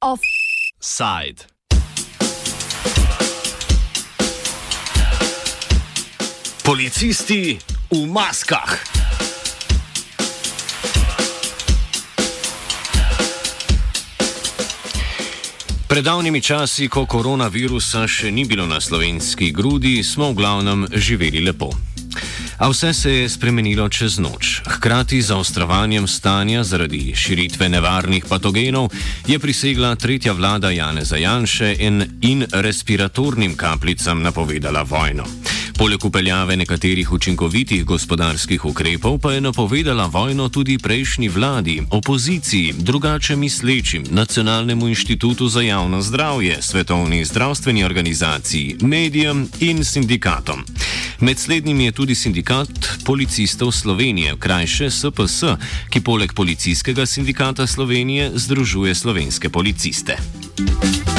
Offside. Policisti v maskah. Pred davnimi časi, ko koronavirusa še ni bilo na slovenski grudi, smo v glavnem živeli lepo. A vse se je spremenilo čez noč. Hkrati z zaostrovanjem stanja zaradi širitve nevarnih patogenov je prisegla tretja vlada Janeza Janše in, in respiratornim kapljicam napovedala vojno. Poleg upeljave nekaterih učinkovitih gospodarskih ukrepov pa je napovedala vojno tudi prejšnji vladi, opoziciji, drugače mislečim, Nacionalnemu inštitutu za javno zdravje, Svetovni zdravstveni organizaciji, medijem in sindikatom. Med slednjimi je tudi sindikat policistov Slovenije, krajše SPS, ki poleg policijskega sindikata Slovenije združuje slovenske policiste. Thank you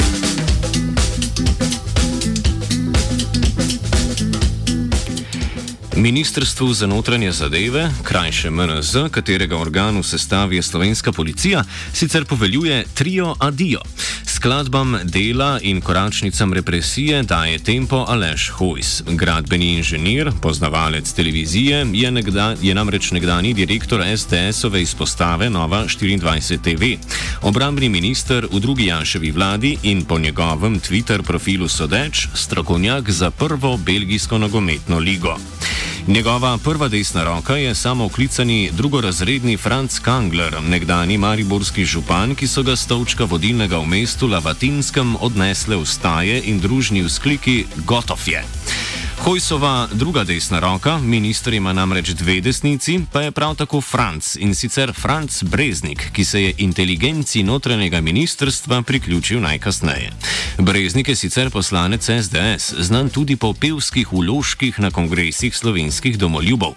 Ministrstvu za notranje zadeve, krajše MNZ, katerega organu sestavi slovenska policija, sicer poveljuje trio adijo. Skladbam dela in koračnicam represije daje tempo Aleš Hojs. Gradbeni inženir, poznavalec televizije, je, nekda, je namreč nekdani direktor SDS-ove izpostave Nova 24 TV. Obrambni minister v drugi Janševi vladi in po njegovem Twitter profilu sodeč, strokovnjak za prvo belgijsko nogometno ligo. Njegova prva desna roka je samooklicani drugorazredni Franz Kangler, nekdani mariborski župan, ki so ga stolčka vodilnega v mestu Lavatinskem odnesle v staje in družni vzkliki Gotov je. Hojsova druga desna roka, minister ima namreč dve desnici, pa je prav tako Franc in sicer Franc Breznik, ki se je inteligenci notranjega ministrstva priključil najkasneje. Breznik je sicer poslanec SDS, znan tudi po pevskih uložkih na kongresih slovenskih domoljubov.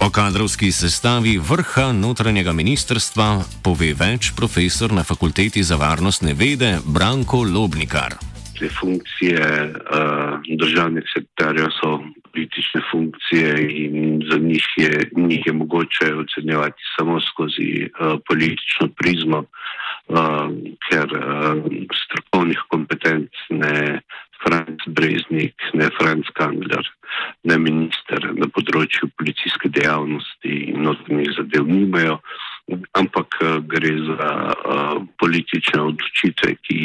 O kadrovski sestavi vrha notranjega ministrstva pove več profesor na fakulteti za varnostne vede Branko Lobnikar te funkcije uh, državnih sekretarjev so politične funkcije in za njih je, njih je mogoče ocenjevati samo skozi uh, politično prizmo, uh, ker uh, strokovnih kompetenc ne Franc Breznik, ne Franc Kangler, ne minister na področju policijske dejavnosti in notranjih zadev nimajo ampak eh, gre za uh, politične odločitve, ki,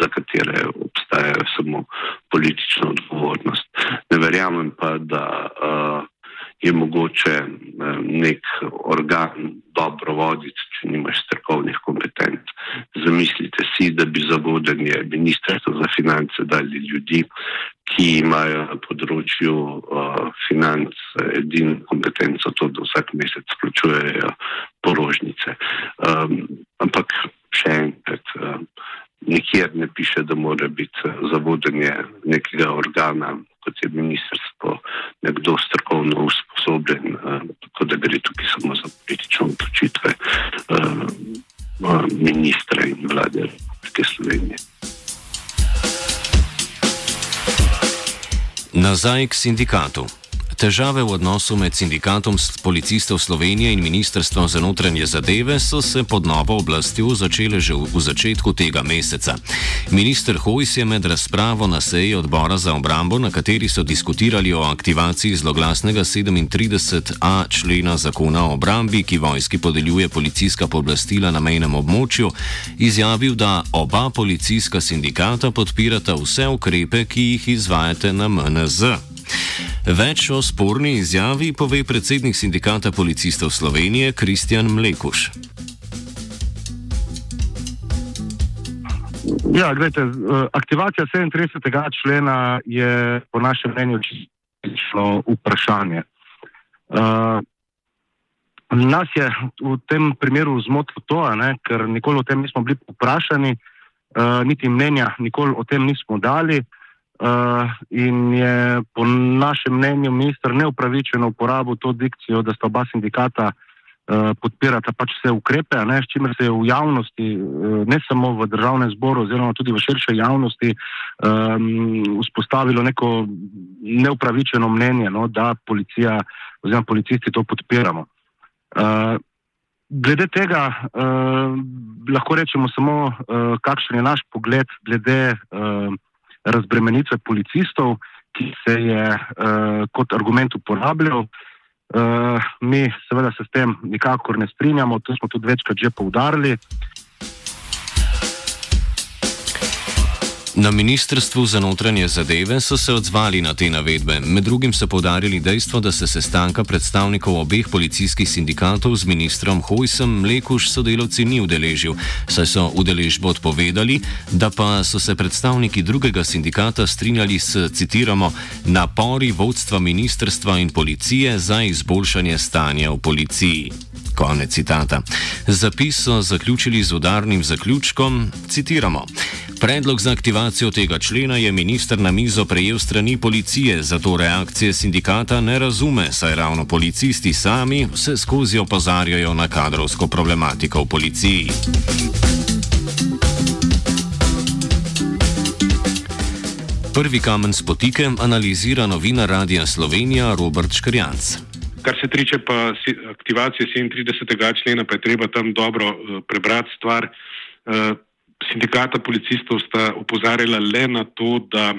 za katere obstaja samo politična odgovornost. Ne verjamem pa, da uh, je mogoče nek organ dobro voditi, če nimaš strokovnih kompetenc. Zamislite si, da bi za vodenje ministrstva za finance dali ljudi, ki imajo na področju uh, financ edino kompetenco, to, da vsak mesec plačujejo porožnice. Um, ampak še enkrat, um, nikjer ne piše, da mora biti za vodenje nekega organa, kot je ministrstvo, nekdo strokovno usposobljen, uh, tako da gre tukaj samo za politične odločitve uh, ministra in vlade Republike Slovenije. Nazaj k sindikatu. Težave v odnosu med sindikatom policistov Slovenije in Ministrstvom za notranje zadeve so se pod novo oblastjo začele že v začetku tega meseca. Minister Hojs je med razpravo na seji odbora za obrambo, na kateri so diskutirali o aktivaciji zloglasnega 37a člena zakona o obrambi, ki vojski podeljuje policijska pooblastila na mejnem območju, izjavil, da oba policijska sindikata podpirata vse ukrepe, ki jih izvajate na MNZ. Več o sporni izjavi pove predsednik sindikata policistov Slovenije Kristjan Mlekuš. Ja, gledajte, eh, aktivacija 37. člena je po našem mnenju čisto vprašanje. Uh, nas je v tem primeru zmotilo to, ne, ker nikoli o tem nismo bili vprašani, uh, niti mnenja nikoli o tem nismo dali. Uh, in je po našem mnenju ministr neupravičeno uporabil to dikcijo, da sta oba sindikata uh, podpirata pač vse ukrepe, ne, s čimer se je v javnosti, uh, ne samo v državnem zboru, oziroma tudi v širši javnosti, um, vzpostavilo neko neupravičeno mnenje, no, da policija oziroma policisti to podpiramo. Uh, glede tega uh, lahko rečemo samo, uh, kakšen je naš pogled glede uh, razbremenitve policistov, ki se je uh, kot argument uporabljal. Uh, mi seveda se s tem nikakor ne strinjamo, to smo tudi večkrat že poudarili. Na Ministrstvu za notranje zadeve so se odzvali na te navedbe. Med drugim so povdarjali dejstvo, da se sestanka predstavnikov obeh policijskih sindikatov z ministrom Hojsem Mlekuš sodelovci ni udeležil, saj so udeležbo odpovedali, da pa so se predstavniki drugega sindikata strinjali s, citiramo, napori vodstva ministrstva in policije za izboljšanje stanja v policiji. Konec citata. Zapis so zaključili z udarnim zaključkom, citiramo. Predlog za aktivacijo tega člena je minister na mizo prejel strani policije, zato reakcije sindikata ne razume, saj ravno policisti sami vse skozi opozarjajo na kadrovsko problematiko v policiji. Prvi kamen spotike analizira novinar Radia Slovenija Robert Škrjanc. Kar se tiče aktivacije 37. člena, pa je treba tam dobro uh, prebrati stvar. Sindikata policistov sta upozarjala le na to, da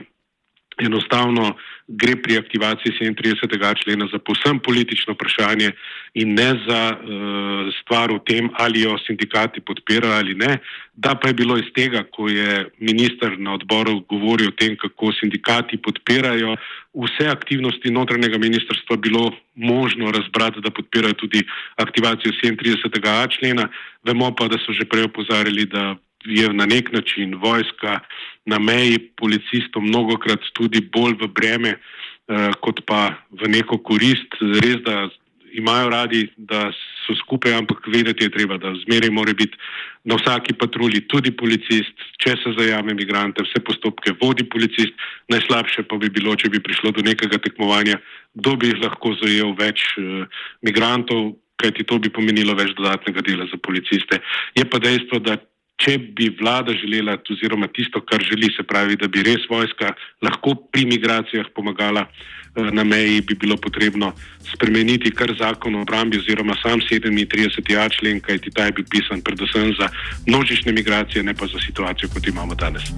enostavno gre pri aktivaciji 37. člena za posem politično vprašanje in ne za uh, stvar o tem, ali jo sindikati podpirajo ali ne. Da pa je bilo iz tega, ko je minister na odboru govoril o tem, kako sindikati podpirajo vse aktivnosti notranjega ministrstva, bilo možno razbrati, da podpirajo tudi aktivacijo 37. člena. Vemo pa, da so že prej opozarjali, da je na nek način vojska na meji policistom mnogokrat tudi bolj v breme, eh, kot pa v neko korist. Res, da imajo radi, da so skupaj, ampak vedeti je treba, da zmeraj mora biti na vsaki patrulji tudi policist, če se zajame imigrante, vse postopke vodi policist. Najslabše pa bi bilo, če bi prišlo do nekega tekmovanja, kdo bi lahko zajel več uh, migrantov. Kajti to bi pomenilo več dodatnega dela za policiste. Je pa dejstvo, da če bi vlada želela, oziroma tisto, kar želi, se pravi, da bi res vojska lahko pri migracijah pomagala eh, na meji, bi bilo potrebno spremeniti kar zakon o obrambi oziroma sam 37. člen, kajti ta je bil pisan predvsem za množične migracije, ne pa za situacijo, kot imamo danes.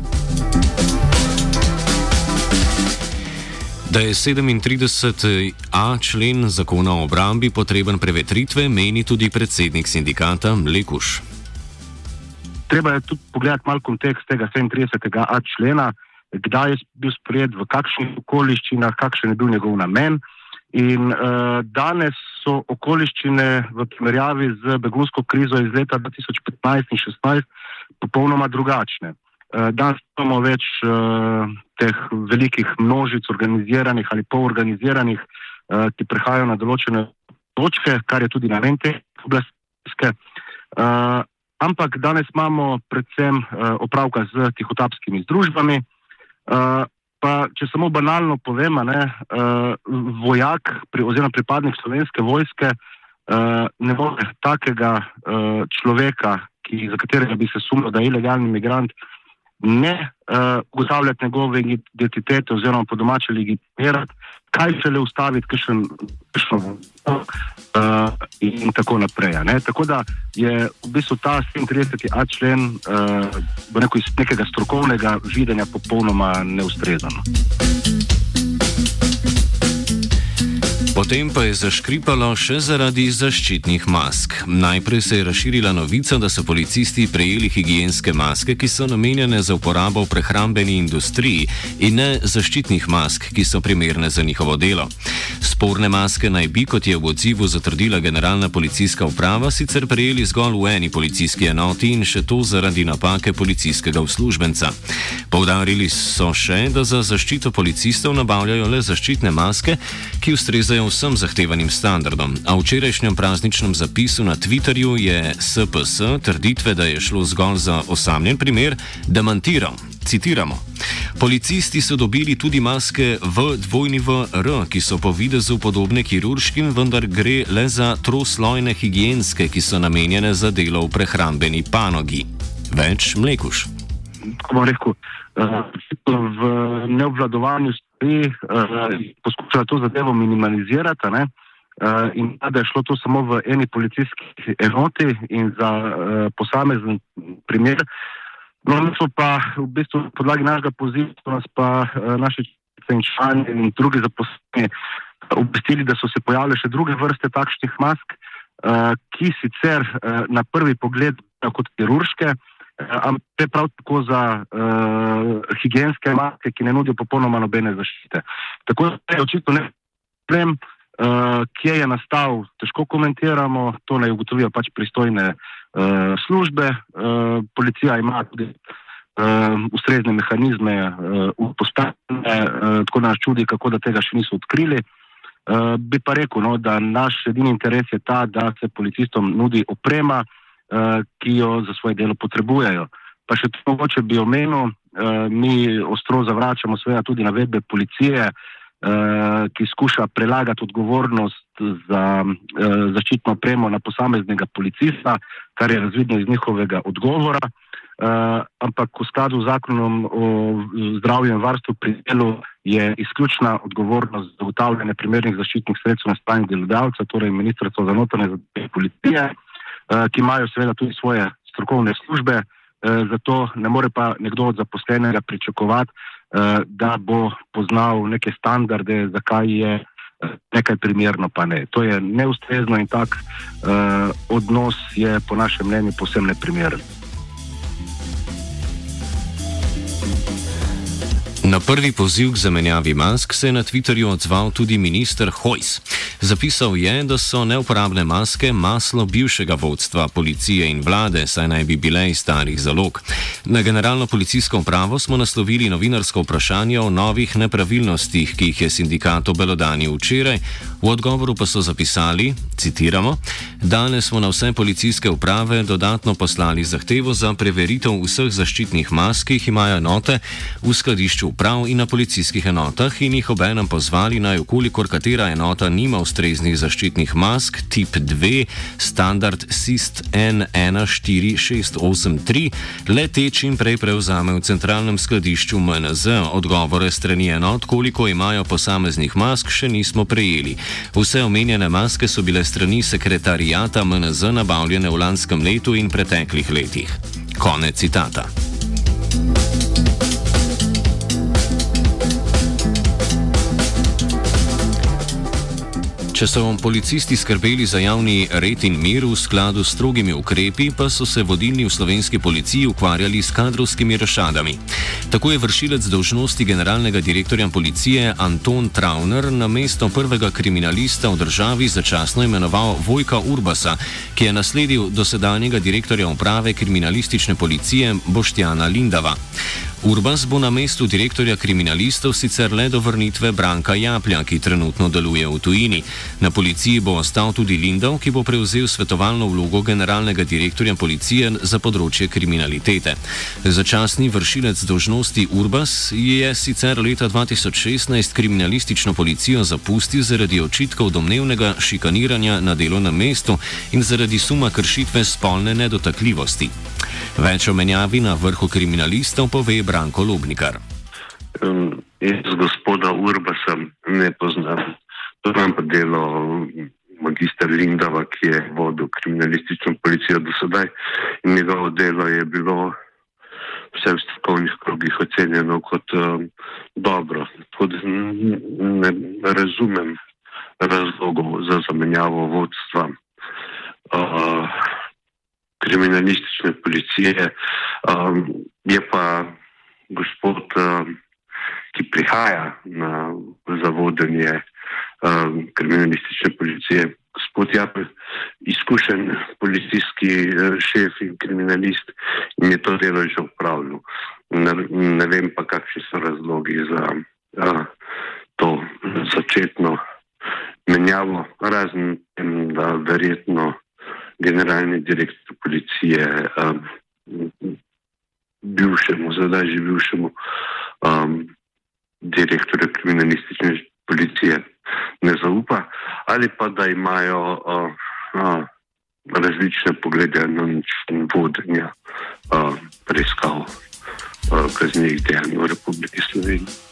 Da je 37a člen zakona o obrambi potreben prevetritve, meni tudi predsednik sindikata Mlekuš treba je tudi pogledati malo kontekst tega 37. člena, kdaj je bil sprejet, v kakšnih okoliščinah, kakšen je bil njegov namen. In uh, danes so okoliščine v primerjavi z begunsko krizo iz leta 2015 in 2016 popolnoma drugačne. Uh, danes imamo več uh, teh velikih množic, organiziranih ali polorganiziranih, uh, ki prihajajo na določene točke, kar je tudi namen te oblasti. Uh, ampak danes imamo predvsem uh, opravka z tihotapskimi združbami. Uh, pa, če samo banalno povem, ne, uh, vojak oziroma pripadnik slovenske vojske ne more takega človeka, ki, za katerega bi se sumil, da je ilegalni imigrant, ne uh, ugotavljati njegove identitete oziroma po domače legitimirati, kaj se le ustaviti, kakšen, kakšen uh, in tako naprej. Tako da je v bistvu ta 37. člen uh, neko iz nekega strokovnega videnja popolnoma neustrezan. Potem pa je zaškripalo še zaradi zaščitnih mask. Najprej se je razširila novica, da so policisti prejeli higijenske maske, ki so namenjene za uporabo v prehrambeni industriji in ne zaščitnih mask, ki so primerne za njihovo delo. Sporne maske naj bi, kot je v odzivu zatrdila generalna policijska uprava, sicer prejeli zgolj v eni policijski enoti in še to zaradi napake policijskega uslužbenca. Povdarili so še, da za zaščito policistov nabavljajo le zaščitne maske, ki ustrezajo vsem zahtevanim standardom, a v včerajšnjem prazničnem zapisu na Twitterju je SPS trditve, da je šlo zgolj za osamljen primer, demantiral. Citiramo. Policisti so dobili tudi maske v dvojni VR, ki so po videzu podobne kirurškim, vendar gre le za troslojne higijenske, ki so namenjene za delo v prehrambeni panogi. Več mlekuš. Rekel, uh, v neobvladovanju stvari uh, poskušajo to zadevo minimalizirati. Uh, in da je šlo to samo v eni policijski enoti in za uh, posamezen primer. No, mi smo pa v bistvu podlagi našega poziva, nas pa uh, naši člani in drugi zaposleni obvestili, da so se pojavile še druge vrste takšnih mask, uh, ki sicer uh, na prvi pogled kot kirurške, ampak uh, prav tako za uh, higijenske maske, ki ne nudijo popolnoma nobene zaščite. Tako da je očitno ne problem, uh, kje je nastal, težko komentiramo, to naj ugotovijo pač pristojne uh, službe. Uh, policija ima tudi uh, ustrezne mehanizme uh, postavljene, uh, tako da nas čudi, kako da tega še niso odkrili. Uh, bi pa rekel, no, da naš edini interes je ta, da se policistom nudi oprema, uh, ki jo za svoje delo potrebujejo. Pa še to mogoče bi omenil, uh, mi ostro zavračamo seveda tudi navedbe policije, uh, ki skuša prelagati odgovornost za zaščitno opremo na posameznega policista, kar je razvidno iz njihovega odgovora. Uh, ampak v skladu z zakonom o zdravju in varstvu pri delu je izključna odgovornost za zagotavljanje primernih zaščitnih sredstev na strani delodajalca, torej ministrstva za notranje zadeve policije, uh, ki imajo seveda tudi svoje strokovne službe, uh, zato ne more pa nekdo od zaposlenega pričakovati, uh, da bo poznal neke standarde, zakaj je nekaj primerno, pa ne. To je neustrezno in tak odnos je po našem mnenju posebno neprimeren. Na prvi poziv k zamenjavi mask se je na Twitterju odzval tudi minister Hojs. Zapisal je, da so neuporabne maske maslo bivšega vodstva policije in vlade, saj naj bi bile iz starih zalog. Na generalno policijsko upravo smo naslovili novinarsko vprašanje o novih nepravilnostih, ki jih je sindikat obelodanil včeraj, v odgovoru pa so zapisali, citiramo, danes smo na vse policijske uprave dodatno poslali zahtevo za preveritev vseh zaščitnih mask, ki jih imajo enote v skladišču uprav in na policijskih enotah in jih obenem pozvali naj, ukolikor katera enota nima ustreznih zaščitnih mask tip 2, standard SIST N14683, le te čim prej prevzame v centralnem skladišču MNZ. Odgovore strani enot, koliko imajo posameznih mask, še nismo prejeli. Vse omenjene maske so bile strani sekretarijata MNZ nabavljene v lanskem letu in preteklih letih. Konec citata. Če so policisti skrbeli za javni red in mir v skladu s strogimi ukrepi, pa so se vodilni v slovenski policiji ukvarjali s kadrovskimi rošadami. Tako je vršilec dožnosti generalnega direktorja policije Anton Trauner na mesto prvega kriminalista v državi začasno imenoval Vojka Urbasa, ki je nasledil dosedanjega direktorja uprave kriminalistične policije Boštjana Lindava. Urbas bo na mestu direktorja kriminalistov sicer le do vrnitve Branka Japlja, ki trenutno deluje v tujini. Na policiji bo ostal tudi Lindov, ki bo prevzel svetovalno vlogo generalnega direktorja policije za področje kriminalitete. Začasni vršilec dožnosti Urbas je sicer leta 2016 kriminalistično policijo zapustil zaradi očitkov domnevnega šikaniranja na delovnem mestu in zaradi suma kršitve spolne nedotakljivosti. Več o menjavi na vrhu kriminalistov pove Branko Lubnikar. Um, jaz gospoda Urbasa ne poznam. Poznam pa delo magistra Lindava, ki je vodil kriminalistično policijo do sedaj in njegovo delo je bilo vse v strokovnih krogih ocenjeno kot um, dobro. Tudi ne razumem razlogov za zamenjavo vodstva. Uh, kriminalistične policije. Um, je pa gospod, um, ki prihaja na zavodenje um, kriminalistične policije, gospod Japel, izkušen policijski uh, šef in kriminalist in je to delo že upravljal. Ne, ne vem pa, kakšni so razlogi za uh, to začetno menjavo, razen tem, da verjetno generalni direktor policije, um, bivšemu, zdaj že bivšemu um, direktorju kriminalistične policije ne zaupa, ali pa da imajo uh, uh, različne poglede na način vodenja uh, preiskav uh, kaznjih dejanj v Republiki Sloveniji.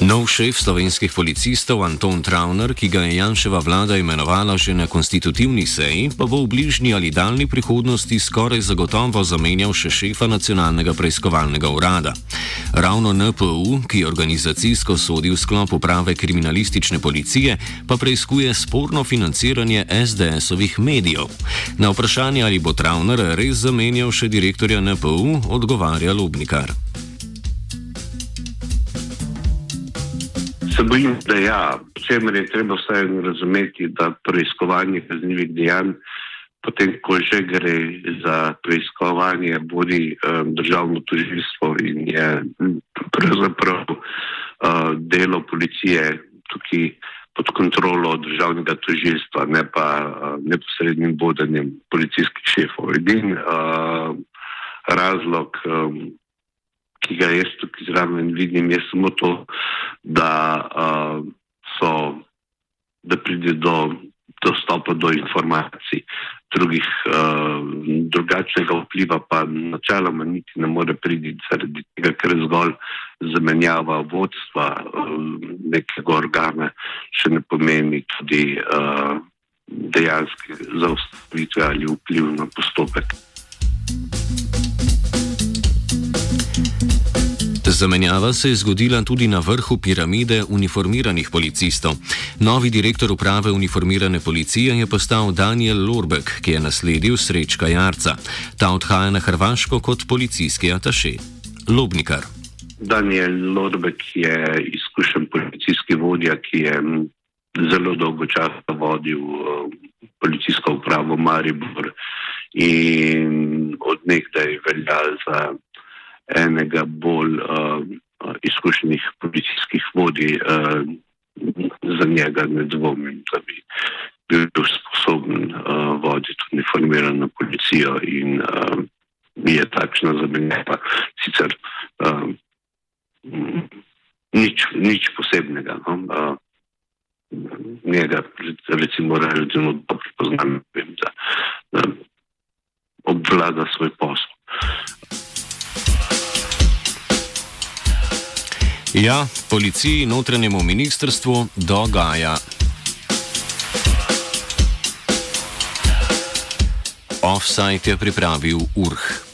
Nov šef slovenskih policistov Anton Travner, ki ga je Janševa vlada imenovala že na konstitutivni seji, pa bo v bližnji ali daljni prihodnosti skoraj zagotovo zamenjal še šefa nacionalnega preiskovalnega urada. Ravno NPU, ki organizacijsko sodi v sklop uprave kriminalistične policije, pa preizkuje sporno financiranje SDS-ovih medijev. Na vprašanje, ali bo Travner res zamenjal še direktorja NPU, odgovarja Lubnikar. Se bojim, da ja, čemer je treba vsaj razumeti, da preiskovanje kaznjivih dejanj, potem ko že gre za preiskovanje, bodi um, državno tožilstvo in je pravzaprav uh, delo policije tukaj pod kontrolo državnega tožilstva, ne pa uh, neposrednim vodenjem policijskih šefov. Edin uh, razlog, um, ki ga jaz tukaj zraven vidim, je samo to, da, uh, so, da pride do dostopa do informacij. Drugih, uh, drugačnega vpliva pa načeloma niti ne more priti, zaradi tega, ker zgolj zamenjava vodstva uh, nekega organa, še ne pomeni tudi uh, dejanske zaustavitve ali vpliv na postopek. Zamenjava se je zgodila tudi na vrhu piramide uniformiranih policistov. Novi direktor uprave uniformirane policije je postal Daniel Lorbek, ki je nasledil Srečka Jarca. Ta odhaja na Hrvaško kot policijski ataše. Lobnikar. Daniel Lorbek je izkušen policijski vodja, ki je zelo dolgo časa vodil policijsko upravo Maribor in odnegdaj velja za enega bolj uh, izkušenih policijskih vodij, uh, za njega ne dvomim, da bi bil sposoben uh, voditi uniformirano policijo in uh, je takšna zamenjava. Sicer uh, nič, nič posebnega. No? Uh, njega, recimo, relativno dobro poznam, vem, da, da obvlada svoj posel. Ja, policiji in notranjemu ministrstvu dogaja. Offside je pripravil Urh.